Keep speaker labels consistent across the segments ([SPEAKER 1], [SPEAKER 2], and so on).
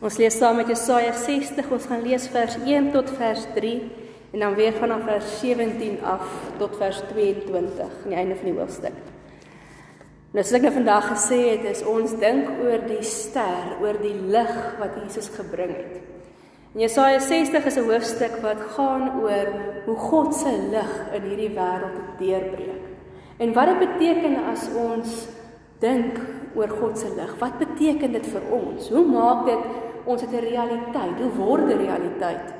[SPEAKER 1] Ons lees saam met Jesaja 60. Ons gaan lees vers 1 tot vers 3 en dan weer vanaf vers 17 af tot vers 22 aan die einde van die hoofstuk. Nou soos ek nou vandag gesê het, is ons dink oor die ster, oor die lig wat Jesus gebring het. En Jesaja 60 is 'n hoofstuk wat gaan oor hoe God se lig in hierdie wêreld deurbreek. En wat dit beteken as ons dink oor God se lig. Wat beteken dit vir ons? Hoe maak dit ons dit 'n realiteit? Hoe word dit realiteit?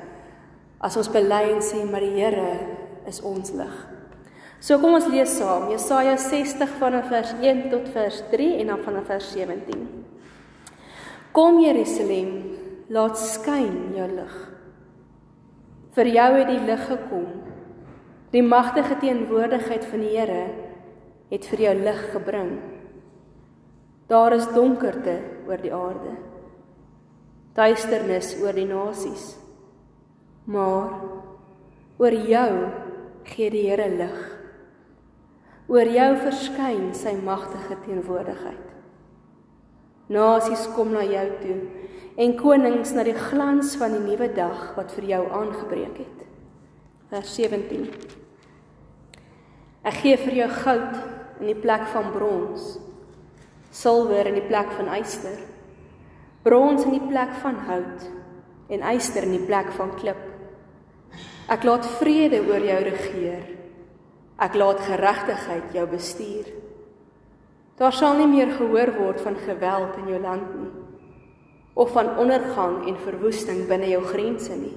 [SPEAKER 1] As ons bely en sê maar die Here is ons lig. So kom ons lees saam Jesaja 60 vanaf vers 1 tot vers 3 en dan vanaf vers 17. Kom Jerusalem, laat skyn jou lig. Vir jou het die lig gekom. Die magtige teenwoordigheid van die Here het vir jou lig gebring. Daar is donkerte oor die aarde. Duisternis oor die nasies. Maar oor jou gee die Here lig. Oor jou verskyn sy magtige teenwoordigheid. Nasies kom na jou toe en konings na die glans van die nuwe dag wat vir jou aangebreek het. Vers 17. Ek gee vir jou goud in die plek van brons silwer in die plek van yster, brons in die plek van hout en yster in die plek van klip. Ek laat vrede oor jou regeer. Ek laat geregtigheid jou bestuur. Daar sal nie meer gehoor word van geweld in jou land nie of van ondergang en verwoesting binne jou grense nie.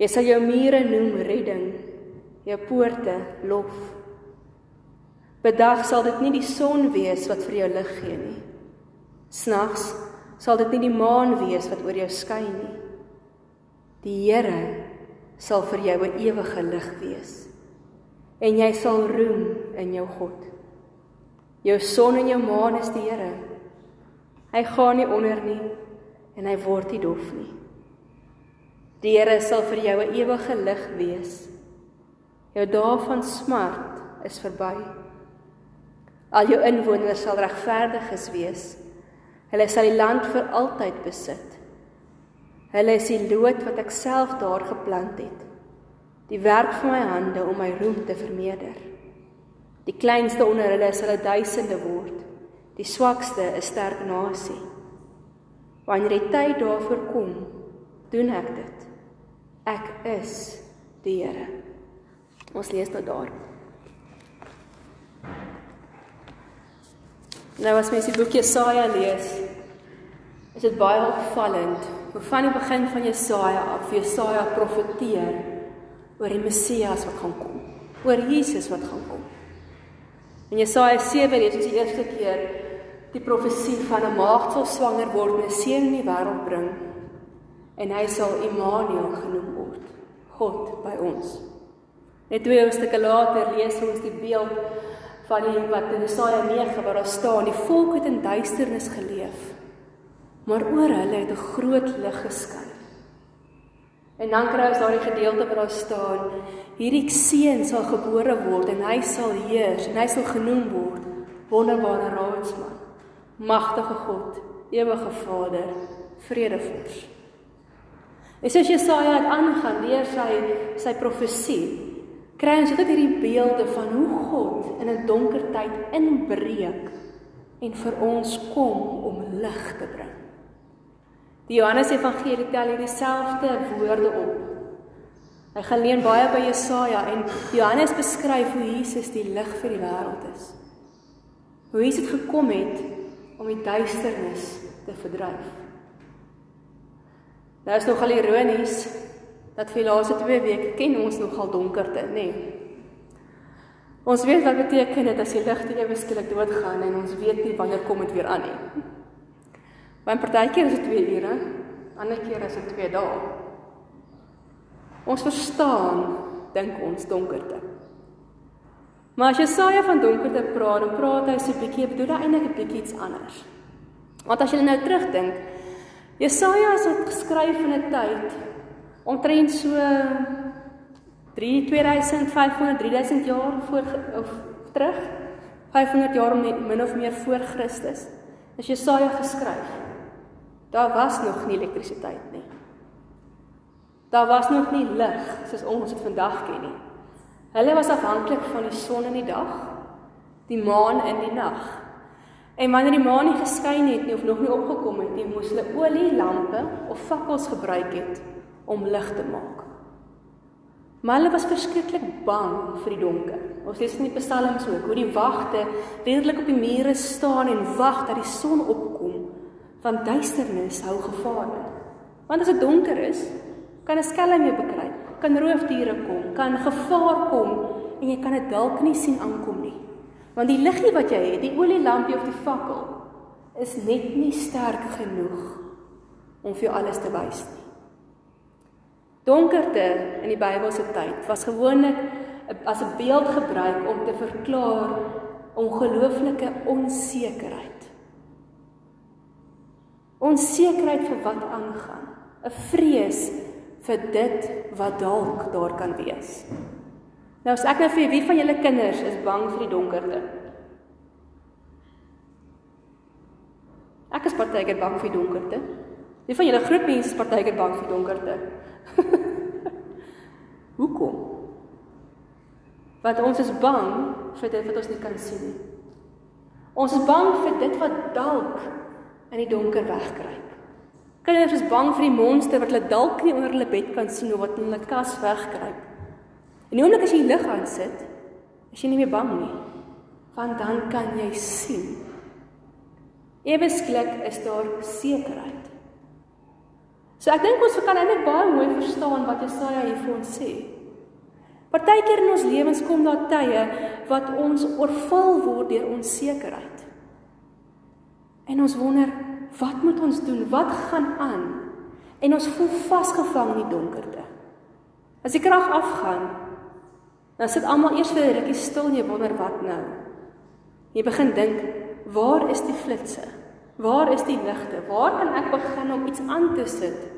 [SPEAKER 1] Jy sal jou mure noem redding, jou poorte lof. Bedag sal dit nie die son wees wat vir jou lig gee nie. Snags sal dit nie die maan wees wat oor jou skyn nie. Die Here sal vir jou 'n ewige lig wees. En jy sal roem in jou God. Jou son en jou maan is die Here. Hy gaan nie onder nie en hy word nie dof nie. Die Here sal vir jou 'n ewige lig wees. Jou dae van smart is verby. Al jou inwoners sal regverdiges wees. Hulle sal die land vir altyd besit. Hulle is die loot wat ek self daar geplant het. Die werk van my hande om my roem te vermeerder. Die kleinste onder hulle sal duisende word. Die swakste 'n sterk nasie. Wanneer die tyd daarvoor kom, doen ek dit. Ek is die Here. Ons lees tot daar. Nou as mens die boek Jesaja lees, is dit baie opvallend hoe van die begin van Jesaja af Jesaja profeteer oor die Messias wat gaan kom, oor Jesus wat gaan kom. In Jesaja 7 lees ons die eerste keer die profesie van 'n maagd sal swanger word en 'n seun in die wêreld bring en hy sal Immanuel genoem word, God by ons. Net twee hoofstukke later lees ons die beeld van die wat in Jesaja 9 waar daar staan die volk het in duisternis geleef maar oor hulle het 'n groot lig geskyn. En dan kry ons daardie gedeelte waar daar staan hierdie seun sal gebore word en hy sal heers en hy sal genoem word wonderbare raadsman, magtige God, ewige Vader, vredevors. En soos Jesaja het aangaan deur sy sy profesie kry ons dit hierdie beelde van hoe God in 'n donker tyd inbreek en vir ons kom om lig te bring. Die Johannes Evangelie tel hierdie selfde woorde op. Hy gaan leen baie by Jesaja en Johannes beskryf hoe Jesus die lig vir die wêreld is. Hoe Jesus gekom het om die duisternis te verdryf. Nou is nog al ironies dat vir die laaste 2 weke ken ons nogal donkerte, nê. Nee. Ons weet wat beteken dit as die ligte ewe skielik doodgaan en ons weet nie wanneer kom dit weer aan nie. Want partykeer is dit 2 ure, ander keer is dit 2 dae. Ons verstaan dink ons donkerte. Maar as Jesaja van donkerte praat, dan praat hy so 'n bietjie, bedoel hy eintlik 'n bietjie iets anders. Want as jy nou terugdink, Jesaja het geskryf in 'n tyd omtrent so 3 2500 3000 jaar voor of terug 500 jaar min of meer voor Christus is Jesaja geskryf. Daar was nog nie elektrisiteit nie. Daar was nog nie lig soos ons dit vandag ken nie. Hulle was afhanklik van die son in die dag, die maan in die nag. En wanneer die maan nie geskyn het nie of nog nie opgekom het nie, moes hulle olielampe of fakkels gebruik het om lig te maak. Maar hulle was verskriklik bang vir die donker. Ons lees in die psalms ook hoe die wagte redelik op die mure staan en wag dat die son opkom, want duisternis hou gevaar. Want as dit donker is, kan 'n skelm jou bekruip, kan roofdiere kom, kan gevaar kom en jy kan dit dalk nie sien aankom nie. Want die liggie wat jy het, die olielampie of die fakkel, is net nie sterk genoeg om vir jou alles te wys nie. Donkerte in die Bybelse tyd was gewoonlik as 'n beeld gebruik om te verklaar ongelooflike onsekerheid. Onsekerheid vir wat aangaan, 'n vrees vir dit wat dalk daar kan wees. Nou as ek nou vir wie van julle kinders is bang vir die donkerte? Ek is partykeer bang vir die donkerte. Wie van julle groot mense is partykeer bang vir donkerte? Hoekom? Want ons is bang vir dit wat ons nie kan sien nie. Ons is bang vir dit wat dalk in die donker wegkruip. Kinders is bang vir die monster wat hulle dalk nie onder hulle bed kan sien of wat in hulle kas wegkruip. En die oomblik as jy lig aan sit, is jy nie meer bang nie. Want dan kan jy sien. Ewesklik is daar sekerheid. So ek dink ons kan eintlik baie mooi verstaan wat Jesaja hier vir ons sê. Partykeer in ons lewens kom daar tye wat ons oorval word deur onsekerheid. En ons wonder, wat moet ons doen? Wat gaan aan? En ons voel vasgevang in die donkerte. As die krag afgaan, dan sit almal eers vir 'n rukkie stil en jy wonder wat nou. Jy begin dink, waar is die flitsse? Waar is die ligte? Waar kan ek begin om iets aan te sit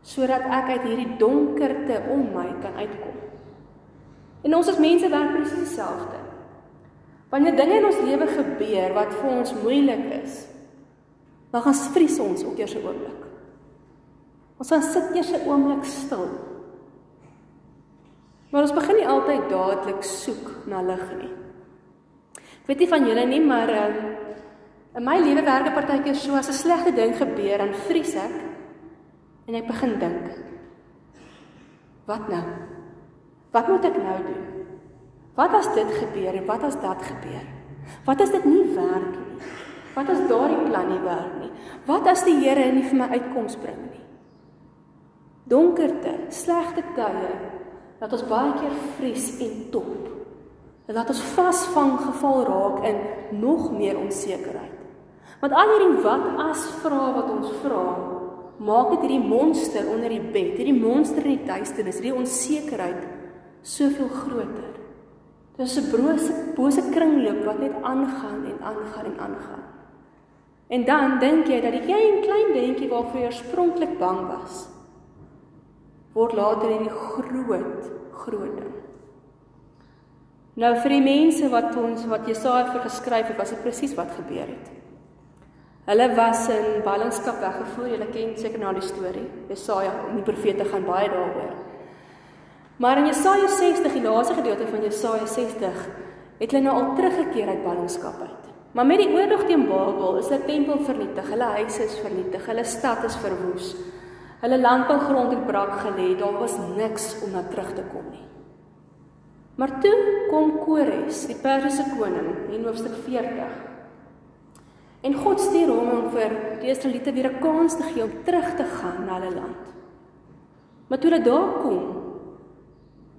[SPEAKER 1] sodat ek uit hierdie donkerte om my kan uitkom? En ons as mense werk presies dieselfde. Wanneer dinge in ons lewe gebeur wat vir ons moeilik is, dan gaan vries ons op eers 'n oomblik. Ons gaan sit eers 'n oomblik stil. Maar ons begin nie altyd dadelik soek na lig nie. Ek weet nie van julle nie, maar uh, In my lewe werk dit partykeer so as 'n slegte ding gebeur, dan vries ek en ek begin dink. Wat nou? Wat moet ek nou doen? Wat as dit gebeur en wat as dat gebeur? Wat as dit nie werk nie? Wat as daardie plan nie werk nie? Wat as die Here nie vir my uitkoms bring nie? Donkerte, slegte tye, dat ons baie keer vries en top. Laat ons vasvang geval raak in nog meer onsekerheid. Want al hierdie wat as vrae wat ons vra, maak dit hierdie monster onder die bed, hierdie monster in die duisternis, hierdie onsekerheid soveel groter. Dit is 'n brose bose kringloop wat net aangaan en aangaan en aangaan. En dan dink jy dat jy 'n klein dingetjie waarvoor jy oorspronklik bang was, word later hierdie groot, groot ding. Nou vir die mense wat ons wat Jesaja vir geskryf het, was dit presies wat gebeur het. Hulle was in ballingskap weggevoer. Julle ken seker nou die storie. Jesaja en die profete gaan baie daaroor. Maar in Jesaja 60, die laaste gedeelte van Jesaja 60, het hulle nou al teruggekeer uit ballingskap uit. Maar met die oorlog teen Babel is hulle tempel vernietig, hulle huise is vernietig, hulle stad is verwoes. Hulle landbougrond het brak gelê, daar was niks om na terug te kom nie. Maar toe kom Kores, die Persiese koning, in hoofstuk 40 En God stuur hom om vir die Israeliete weer 'n kans te gee om terug te gaan na hulle land. Maar toe hulle daar kom,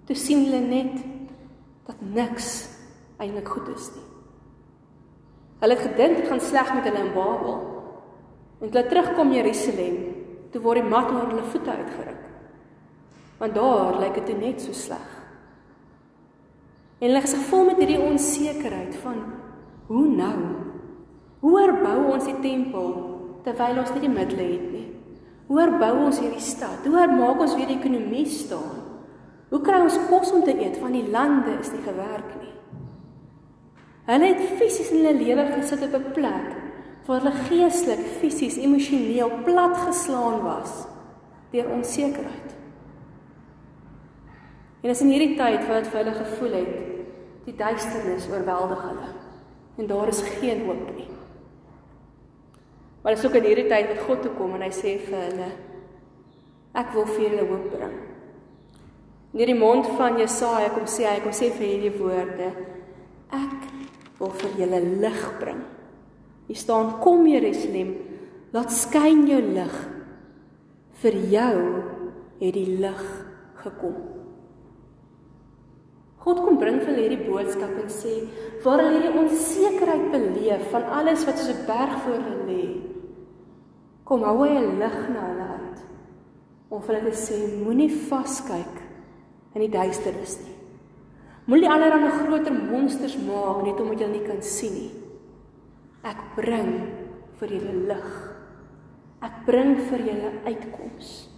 [SPEAKER 1] toe sien hulle net dat niks eintlik goed is nie. Hulle het gedink dit gaan sleg met hulle in Babel. En hulle terugkom Jerusalem, toe word die mat onder hulle voete uitgeruk. Want daar lyk dit net so sleg. En hulle is gevul met hierdie onsekerheid van hoe nou? Hoe herbou ons die tempel terwyl ons nie die middele het nie? Hoe herbou ons hierdie stad? Hoe maak ons weer die ekonomie staan? Hoe kry ons kos om te eet van die lande is nie gewerk nie? Hulle het fisies in hulle lewe gesit op 'n plek waar hulle geestelik, fisies, emosioneel platgeslaan was deur onsekerheid. En dis in hierdie tyd wat vir hulle gevoel het die duisternis oorweldig hulle en daar is geen hoop nie. Maar dis ook in hierdie tyd wat God toe kom en hy sê vir hulle ek wil vir julle hoop bring. In hierdie mond van Jesaja kom sê hy kom sê vir hierdie woorde ek wil vir julle lig bring. Hier staan kom Jerusalem laat skyn jou lig vir jou het die lig gekom. God kom bring vir hulle hierdie boodskap en sê waar hulle hierdie onsekerheid beleef van alles wat soos 'n berg voor hulle lê. Kom hou hy 'n lig na hulle uit om vir hulle te sê moenie vaskyk in die duisternis nie. Moenie allerlei groter monsters maak net omdat jy nie kan sien nie. Ek bring vir julle lig. Ek bring vir julle uitkoms.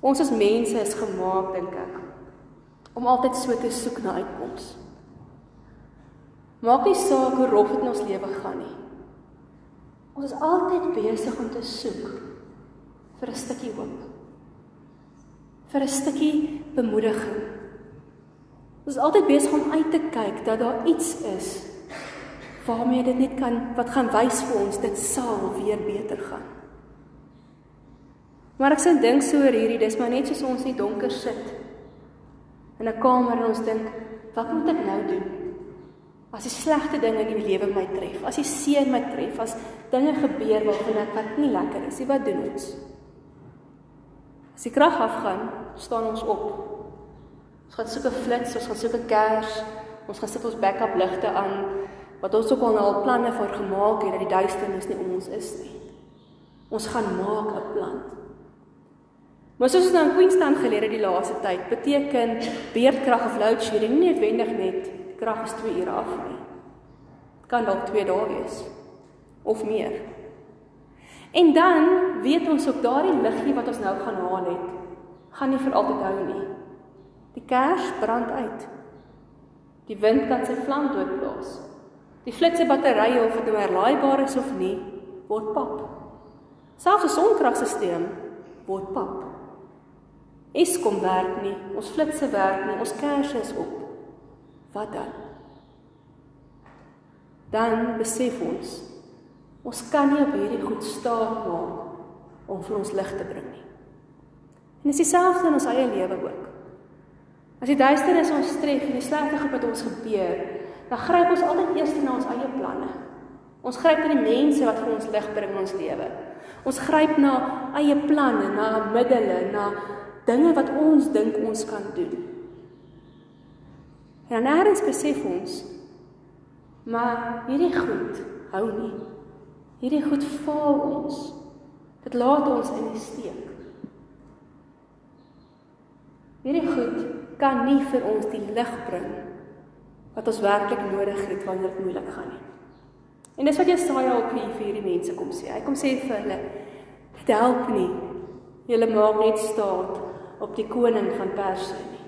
[SPEAKER 1] Ons as mense is gemaak dink ek om altyd so te soek na uitkoms. Maak nie saak hoe rof dit in ons lewe gaan nie. Ons is altyd besig om te soek vir 'n stukkie hoop. vir 'n stukkie bemoediging. Ons is altyd besig om uit te kyk dat daar iets is waarmee dit net kan wat gaan wys vir ons dit sal weer beter gaan. Maar ek sê dink so oor hierdie, dis maar net soos ons in donker sit in 'n kamer en ons dink, wat moet ek nou doen? As die slegte dinge in die lewe my tref, as die seën my tref, as dinge gebeur waarvan ek wat nie lekker is nie, wat doen ons? As die krag afgaan, staan ons op. Ons gaan soek 'n flits, ons gaan soek 'n kers, ons gaan sit ons backup ligte aan wat ons ook al nou al planne vir gemaak het dat die duisternis nie om ons is nie. Ons gaan maak 'n plan. Maar soos ons nou in Queenstown geleer het die laaste tyd, beteken beerdkrag of load shedding nie noodwendig net krag is 2 ure af nie. Kan dalk 2 dae wees of meer. En dan weet ons ook daardie liggie wat ons nou gaan haal het, gaan nie vir altyd hou nie. Die kers brand uit. Die wind kan sy vlam doodblaas. Die flitse batterye of dit nou herlaaibaar is of nie, word pap. Selfs 'n sonkragstelsel word pap. Eskom werk nie, ons flitsse werk nie, ons kersse is op. Wat dan? Dan besef ons ons kan nie op hierdie goed staat maak om vir ons lig te bring nie. En dis dieselfde in ons eie lewe ook. As die duisternis ons tref en die slegte goed met ons gebeur, dan gryp ons altyd eers na ons eie planne. Ons gryp na die mense wat vir ons lig bring in ons lewe. Ons gryp na eie planne, na middele, na dinge wat ons dink ons kan doen. En dan eers besef ons maar hierdie goed hou nie. Hierdie goed faal ons. Dit laat ons in die steek. Hierdie goed kan nie vir ons die lig bring wat ons werklik nodig het wanneer dit moeilik gaan nie. En dis wat Jesaja ook vir hierdie mense kom sê. Hy kom sê vir hulle: "Dit help nie. Julle maak net staat op die koning van Perse nie.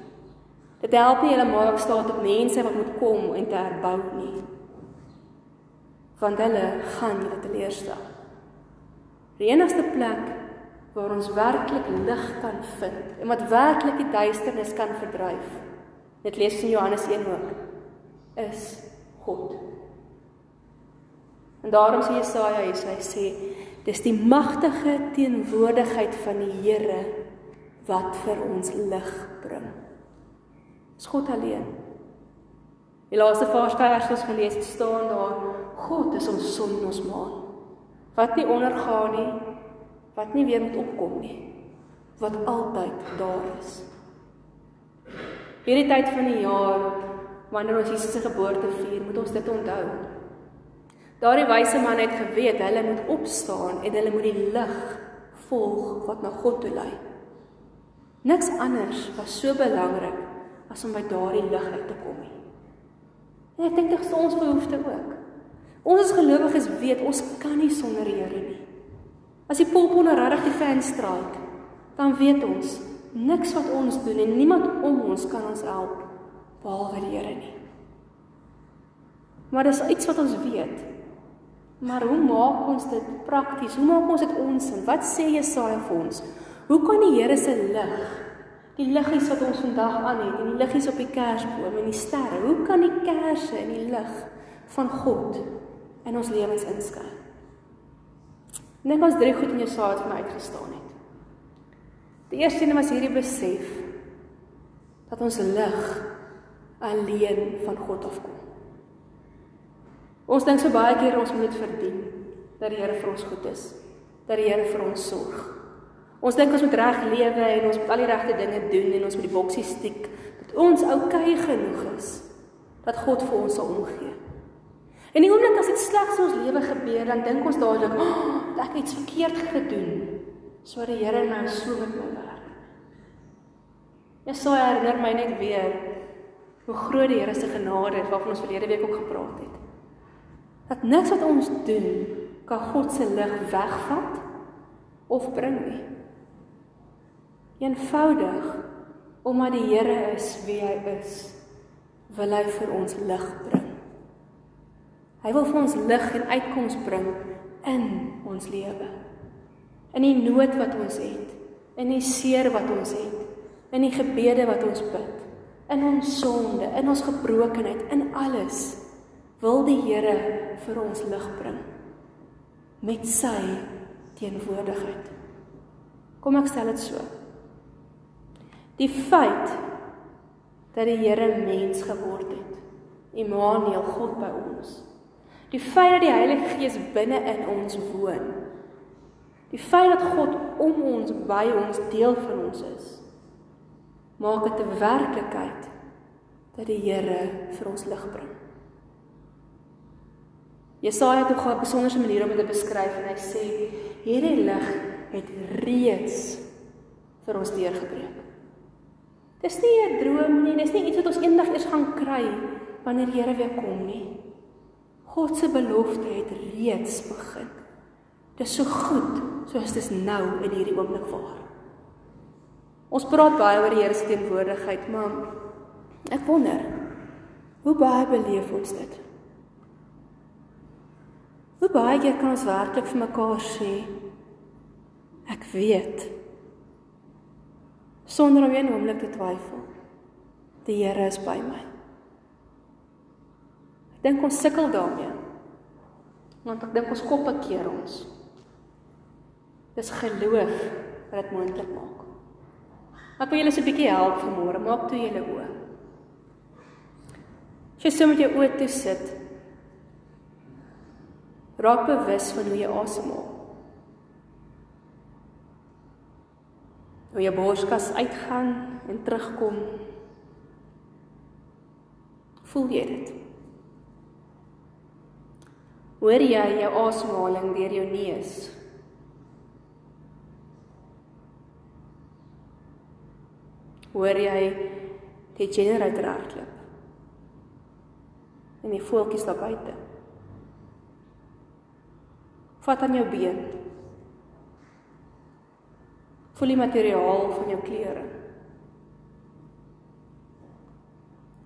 [SPEAKER 1] Dit help nie hulle maak staat op mense wat moet kom en te herbou nie. Want hulle gaan julle teleurstel. Die enigste plek waar ons werklik lig kan vind en wat werklik die duisternis kan verdryf. Dit lees in Johannes 1 ook is God. En daarom sê Jesaja hier, hy sê dis die magtige teenwoordigheid van die Here wat vir ons lig bring. Dis God alleen. Die laaste vers wat ons gelees het, staan daar: God is ons son en ons maan. Wat nie ondergaan nie, wat nie weer moet opkom nie, wat altyd daar is. Hierdie tyd van die jaar wanneer ons Jesus se geboorte vier, moet ons dit onthou. Daardie wyse man het geweet hulle moet opstaan en hulle moet die lig volg wat na God toe lei. Niks anders was so belangrik as om by daardie lig uit te kom nie. En ek dink dit is ons behoefte ook. Ons as gelowiges weet ons kan nie sonder die Here nie. As die polpone regtig die fan straat, dan weet ons niks wat ons doen en niemand om ons kan ons help behalwe die Here nie. Maar dis iets wat ons weet. Maar hoe maak ons dit prakties? Hoe maak ons dit ons? Wat sê Jesaja vir ons? Hoe kan die Here se lig, die liggies wat ons vandag aan het en die liggies op die kersboom en die sterre, hoe kan die kersse en die lig van God in ons lewens inskyn? Net ons drie goed in Jesaja het vir my uitgestaan het. Die eerste een was hierdie besef dat ons lig alleen van God afkom. Ons dink so baie keer ons moet dit verdien dat die Here vir ons goed is, dat die Here vir ons sorg. Ons dink ons moet reg lewe en ons moet al die regte dinge doen en ons moet die boksie stiek dat ons oukei genoeg is dat God vir ons sal omgee. En die oomblik as dit slegs ons lewe gebeur, dan dink ons dadelik, "Ag, oh, ek het iets verkeerd gedoen." So die Here nou so met my werk. Ja, so herinner my net weer hoe groot die Here se genade is waarvan ons verlede week ook gepraat het dat niks wat ons doen kan God se lig wegvat of bring nie. Eenvoudig omdat die Here is wie hy is, wil hy vir ons lig bring. Hy wil vir ons lig en uitkoms bring in ons lewe. In die nood wat ons het, in die seer wat ons het, in die gebede wat ons bid, in ons sonde, in ons gebrokenheid, in alles wil die Here vir ons lig bring met sy teenwoordigheid. Kom ek stel dit so. Die feit dat die Here mens geword het, Immanuel, God by ons. Die feit dat die Heilige Gees binne in ons woon. Die feit dat God om ons by ons deel van ons is. Maak dit 'n werklikheid dat die Here vir ons lig bring. Jesaja het ook 'n besonderse manier om dit te beskryf en hy sê hierdie lig het reeds vir ons deurgebreek. Dis nie 'n droom nie, dis nie iets wat ons eendag eers gaan kry wanneer die Here weer kom nie. God se belofte het reeds begin. Dis so goed soos dit nou in hierdie oomblik waar. Ons praat baie oor die Here se teenwoordigheid, maar ek wonder hoe baie beleef ons dit? Hoe baie keer kan ons werklik vir mekaar sê ek weet sonder om een oomblik te twyfel. Die Here is by my. Ek dink ons sukkel daarmee. Want ek dink ons koppe keer ons. Dis geloof wat dit moontlik maak. Ek wil julle 'n bietjie help vanmôre. Maak toe julle oë. As jy sommer jou oë toe sit, Raak bewus van hoe jy asemhaal. Hoe jou borskas uitgaan en terugkom. Voel jy dit? Hoor jy jou asemhaling deur jou neus? Hoor jy die generator hardloop? En die voeltjies daar buite? Vat aan jou been. Voel die materiaal van jou klere.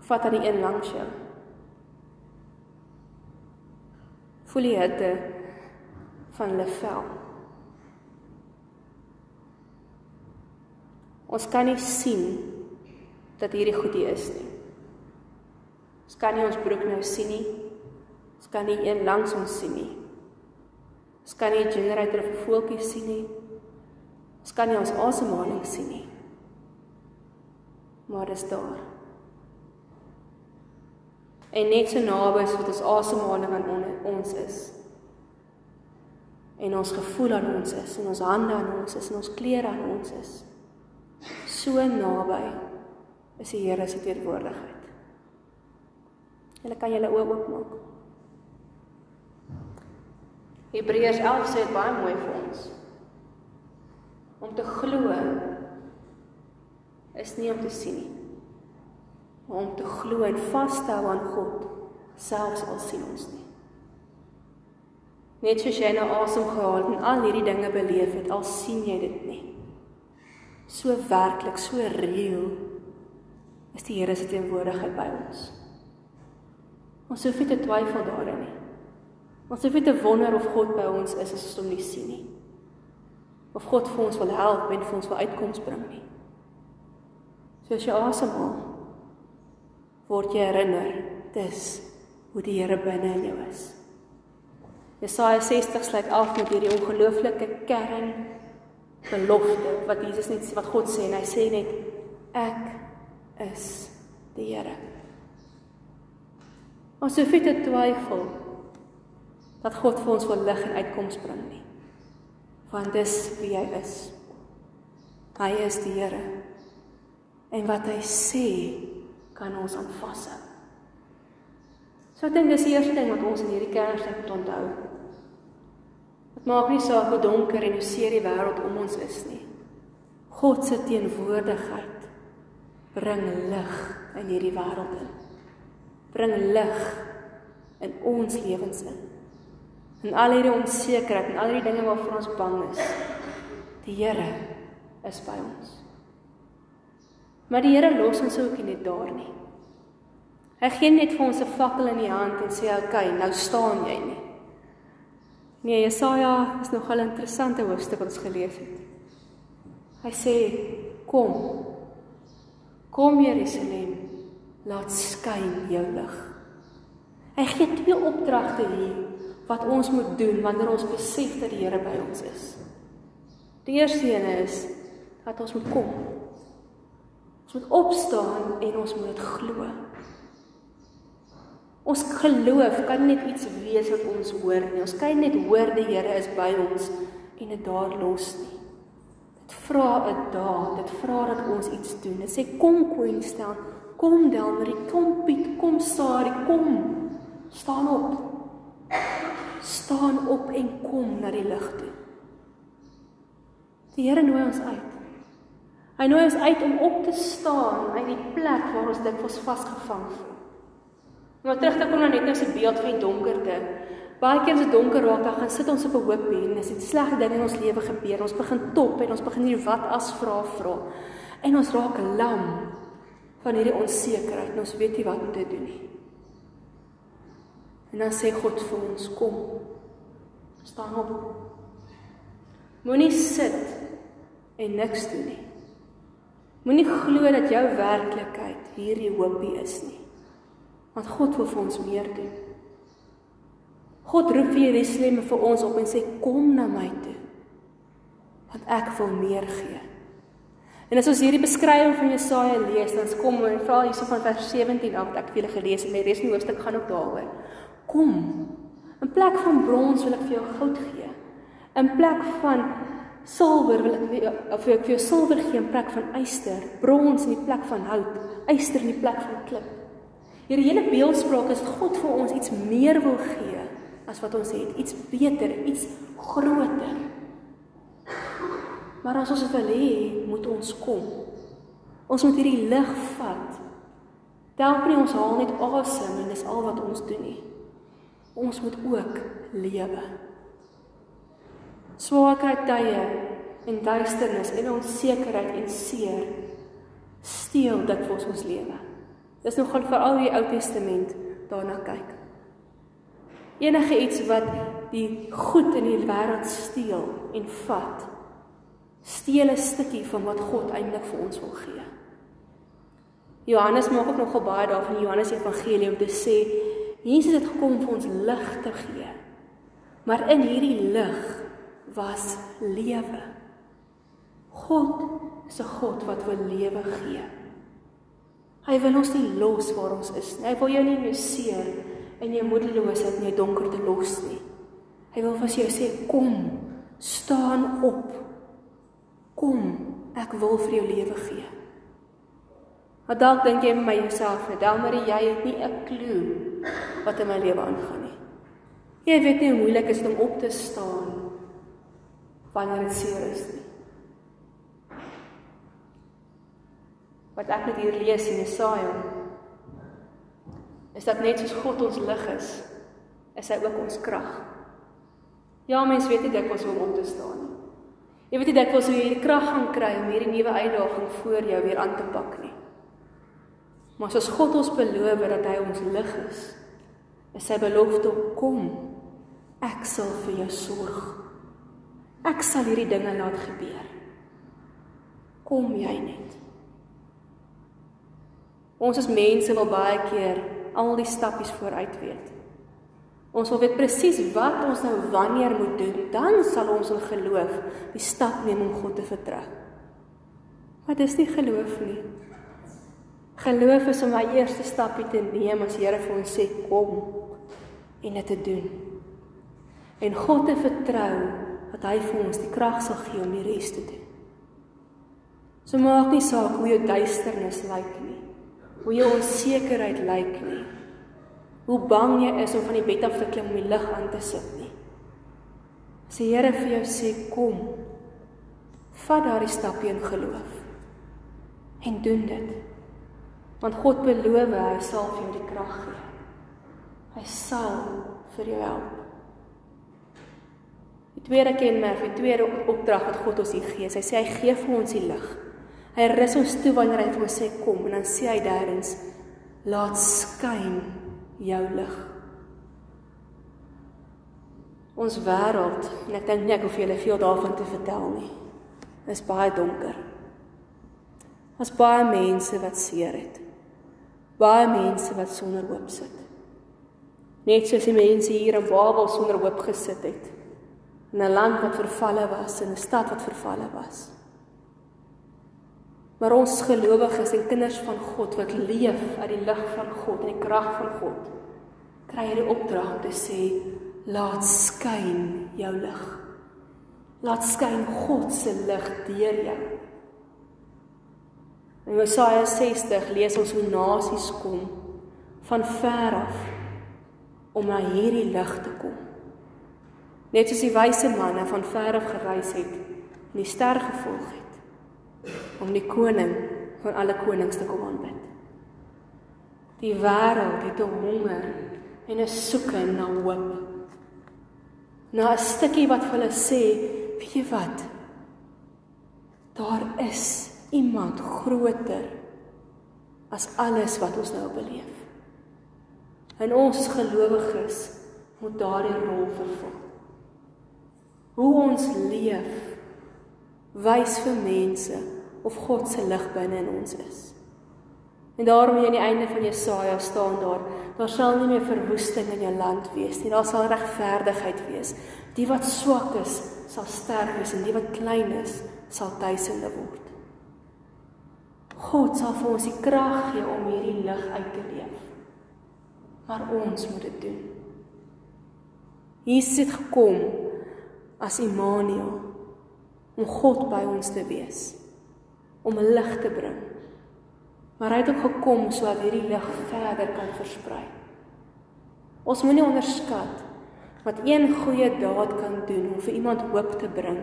[SPEAKER 1] Vat aan die een langs jou. Voel die hitte van hulle vel. Ons kan nie sien dat hierdie goed hier is nie. Ons kan nie ons broek nou sien nie. Ons kan nie een langs ons sien nie. Ons kan nie 'n generator of 'n voeltjie sien nie. Ons kan nie ons asemhaling sien nie. Maar dit is daar. En net so naby as wat ons asemhaling aan ons is. En ons gevoel aan ons is, en ons hande aan ons is, en ons klere aan ons is. So naby is die Here se teenwoordigheid. Julle kan julle oë oopmaak. Hebreërs 11 sê dit baie mooi vir ons. Om te glo is nie om te sien nie. Maar om te glo en vas te hou aan God, selfs al sien ons nie. Net soos jy nou asem gehaal en al hierdie dinge beleef het, al sien jy dit nie. So werklik, so reëel is die Here se teenwoordigheid by ons. Ons hoef nie te twyfel daarin nie. Ons hoef nie te wonder of God by ons is as ons hom nie sien nie. Of God vir ons wil help en vir ons wil uitkoms bring nie. So as jy asemhaal, word jy herinner dis hoe die Here binne in jou is. Jesaja 60 sluit af met hierdie ongelooflike kern belofte wat Jesus net wat God sê en hy sê net ek is die Here. Ons hoef nie te twyfel dat God vir ons wil lig en uitkoms bring nie. Want dis wie hy is. Hy is die Here. En wat hy sê kan ons aan vashou. So ek dink dis die eerste ding wat ons in hierdie Kersfees moet onthou. Dit maak nie saak hoe donker en hoe seer die wêreld om ons is nie. God se teenwoordigheid bring lig in hierdie wêreld in. Bring lig in ons lewens in. In al hierdie onsekerheid en al hierdie dinge waarvoor ons bang is. Die Here is by ons. Maar die Here los ons ook nie net daar nie. Hy gee net vir ons 'n fakkel in die hand en sê, "Oké, okay, nou staan jy nie." Nee, Jesaja is nogal 'n interessante hoofstuk wat ons gelees het. Hy sê, "Kom. Kom Jerusalem, laat skyn jou lig." Hy gee twee opdragte hier wat ons moet doen wanneer ons besef dat die Here by ons is. Die eerste een is dat ons moet kom. Ons moet opstaan en ons moet glo. Ons geloof kan net iets wees wat ons hoor nie. Ons kan net hoor die Here is by ons en dit daar los nie. Dit vra 'n daad, dit vra dat ons iets doen. Dit sê kom Queenstown, kom Delmarie, kom Piet, kom Sari, kom. Staan op. Staan op en kom na die lig toe. Die Here nooi ons uit. Hy nooi ons uit om op te staan uit die plek waar ons dikwels vasgevang voel. Maar terug te kom na net nou se beeld van die donkerte. Baie keer as dit donker raak, dan gaan sit ons op 'n hoopie en as dit slegte dinge in ons lewe gebeur, ons begin top en ons begin hier wat as vra vra. En ons raak lam van hierdie onsekerheid en ons weet nie wat om te doen nie. En dan sê God vir ons, kom. Staan op. Moenie sit en niks doen nie. Moenie glo dat jou werklikheid hierdie hoopie is nie. Want God wil vir ons meer doen. God roep vir Jerusalem vir ons op en sê kom na my toe. Want ek wil meer gee. En as ons hierdie beskrywing van Jesaja lees, dan kom en vra hierso van vers 17 af wat ek vir julle gelees het, en die res van die hoofstuk gaan ook daaroor. Kom. In plek van brons wil ek vir jou goud gee. In plek van silwer wil ek vir of ek vir jou silwer gee in plek van yster, brons in die plek van hout, yster in die plek van klip. Hierdie hele beeldspraak is God vir ons iets meer wil gee as wat ons het, iets beter, iets groter. Maar as ons dit wil hê, moet ons kom. Ons moet hierdie lig vat. Help nie ons haal net asem en dis al wat ons doen nie. Ons moet ook lewe. Swaarkry tye en duisternis en onsekerheid en seer steel dit vir ons lewe. Dis nogal veral die Ou Testament daarna kyk. Enige iets wat die goed in die wêreld steel en vat, steel 'n stukkie van wat God eintlik vir ons wil gee. Johannes maak ook nogal baie daarvan in Johannes Evangelie om te sê Jesus het gekom vir ons lig te gee. Maar in hierdie lig was lewe. God is 'n God wat wil lewe gee. Hy wil ons nie los waar ons is nie. Hy wil jou nie in jou moedeloosheid en jou donkerte los nie. Hy wil vir jou sê kom, staan op. Kom, ek wil vir jou lewe gee. Maar dalk dink jy my jouself, Delmarie, jy het nie 'n klou wat in my lewe aangaan nie. Jy weet nie hoe moeilik dit is om op te staan wanneer dit seer is nie. wat ek net hier lees in Jesaja is dat net soos God ons lig is, is hy ook ons krag. Ja, mense weet nie dikwels hoe om op te staan nie. Jy weet nie dikwels hoe jy die krag gaan kry om hierdie nuwe uitdaging voor jou weer aan te pak nie. Maar as God ons beloof dat hy ons lig is, is sy belofte kom. Ek sal vir jou sorg. Ek sal hierdie dinge laat gebeur. Kom jy net. Ons as mense wil baie keer al die stappies vooruit weet. Ons wil weet presies wat ons nou wanneer moet doen, dan sal ons in geloof die stap neem om God te vertrou. Maar dis nie geloof nie. Geloof is om my eerste stappie te neem as Here vir ons sê kom en dit te doen. En God te vertrou dat hy vir ons die krag sal gee om die res te doen. So maak nie saak hoe jou duisternis lyk nie. Hoe jou onsekerheid lyk nie. Hoe bang jy is om van die bed af te klim om die lig aan te sit nie. As die Here vir jou sê kom, vat daardie stappie in geloof en doen dit. Want God beloof hy sal vir jou die krag gee. Hy sal vir jou help. Die tweede kenmerk, die tweede opdrag wat God ons hier gee, hy sê hy gee vir ons die lig. Hy rus ons toe wanneer hy vir ons sê kom en dan sê hy derdens laat skyn jou lig. Ons wêreld, en ek dink nie ek hoef julle veel daarvan te vertel nie. Is baie donker. Ons baie mense wat seer het. Baie mense wat sonder hoop sit. Net soos die mense hier in Babel sonder hoop gesit het. In 'n land wat vervalle was, in 'n stad wat vervalle was. Maar ons gelowiges en kinders van God wat leef uit die lig van God en die krag van God, kry hierdie opdrag om te sê laat skyn jou lig. Laat skyn God se lig deur jou. In Jesaja 60 lees ons hoe nasies kom van ver af om na hierdie lig te kom. Net soos die wyse manne van ver af gereis het en die ster gevolg het om die koning van alle konings te kom aanbid. Die wêreld het 'n honger en 'n soeke na hoop. Na 'n stukkie wat vir hulle sê, weet jy wat? Daar is iemand groter as alles wat ons nou beleef. En ons gelowiges moet daardie rol vervul. Hoe ons leef wys vir mense of God se lig binne in ons is. En daarom hier aan die einde van Jesaja staan daar, daar sal nie meer verwoesting in jou land wees nie. Daar sal regverdigheid wees. Die wat swak is, sal sterk wees en die wat klein is, sal duisende word. God sal vir ons die krag gee om hierdie lig uit te leef. Maar ons moet dit doen. Jesus het gekom as Immanuel om God by ons te wees om lig te bring. Maar hy het ook gekom sodat hierdie lig verder kan versprei. Ons moenie onderskat wat een goeie daad kan doen om vir iemand hoop te bring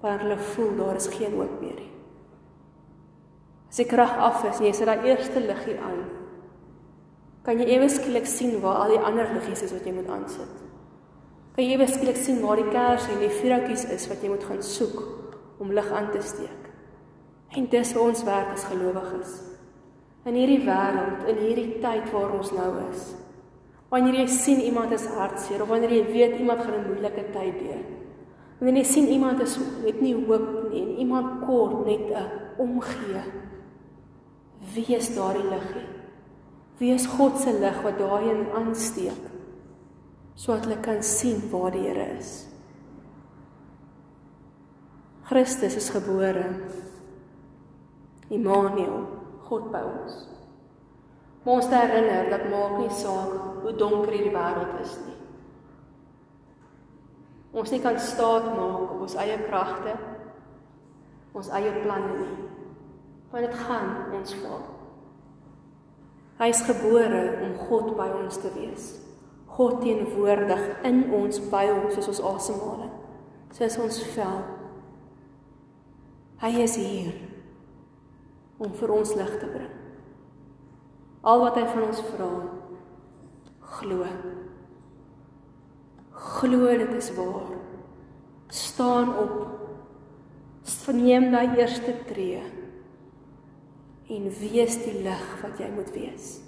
[SPEAKER 1] wanneer hulle voel daar is geen hoop meer nie. As die krag af is en jy sit daai eerste liggie aan, kan jy ewe skielik sien waar al die ander liggies is wat jy moet aansit. Kan jy ewe skielik sien waar die kers en die vuurhoutjies is wat jy moet gaan soek om lig aan te steek. En dis vir ons werk as gelowiges. In hierdie wêreld, in hierdie tyd waar ons nou is. Wanneer jy sien iemand is hartseer of wanneer jy weet iemand gaan 'n moeilike tyd deur. Wanneer jy sien iemand is het nie hoop nie en iemand kort net 'n omgee. Wie is daardie liggie? Wie is God se lig wat daarin aansteek? Sodat hulle kan sien waar die Here is. Christus is gebore Immanuel, God by ons. Maar ons te herinner dat maak nie saak hoe donker hierdie wêreld is nie. Ons nie kan staat maak op ons eie kragte, ons eie planne nie. Want dit gaan ons val. Hy is gebore om God by ons te wees. God teenwoordig in ons by ons soos ons asemhaling, soos ons vel. Hy is hier om vir ons lig te bring. Al wat hy van ons vra, glo. Glo dit is waar. Staan op. Verneem daai eerste tree en wees die lig wat jy moet wees.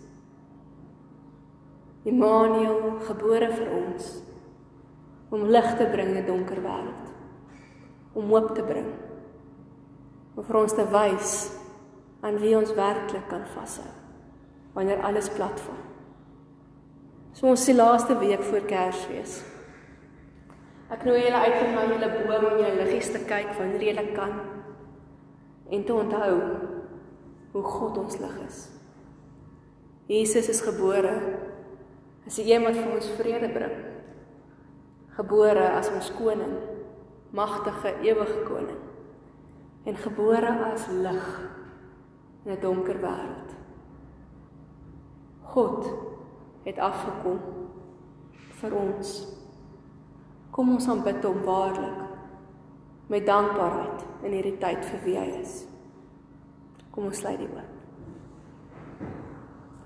[SPEAKER 1] Immanuel, gebore vir ons om lig te bring in 'n donker wêreld. Om hoop te bring. Om vir ons te wys aan wie ons werklik kan vashou wanneer alles platval. So ons se laaste week voor Kersfees. Ek nooi julle uit om na julle boom en julle liggies te kyk wanneer julle kan en te onthou hoe God ons lig is. Jesus is gebore as die een wat vir ons vrede bring. Gebore as ons koning, magtige ewige koning. En gebore as lig in 'n donker wêreld. God het afgekom vir ons. Kom ons aanbid hom waarlik met dankbaarheid in hierdie tyd vir wie hy is. Kom ons sluit die oë.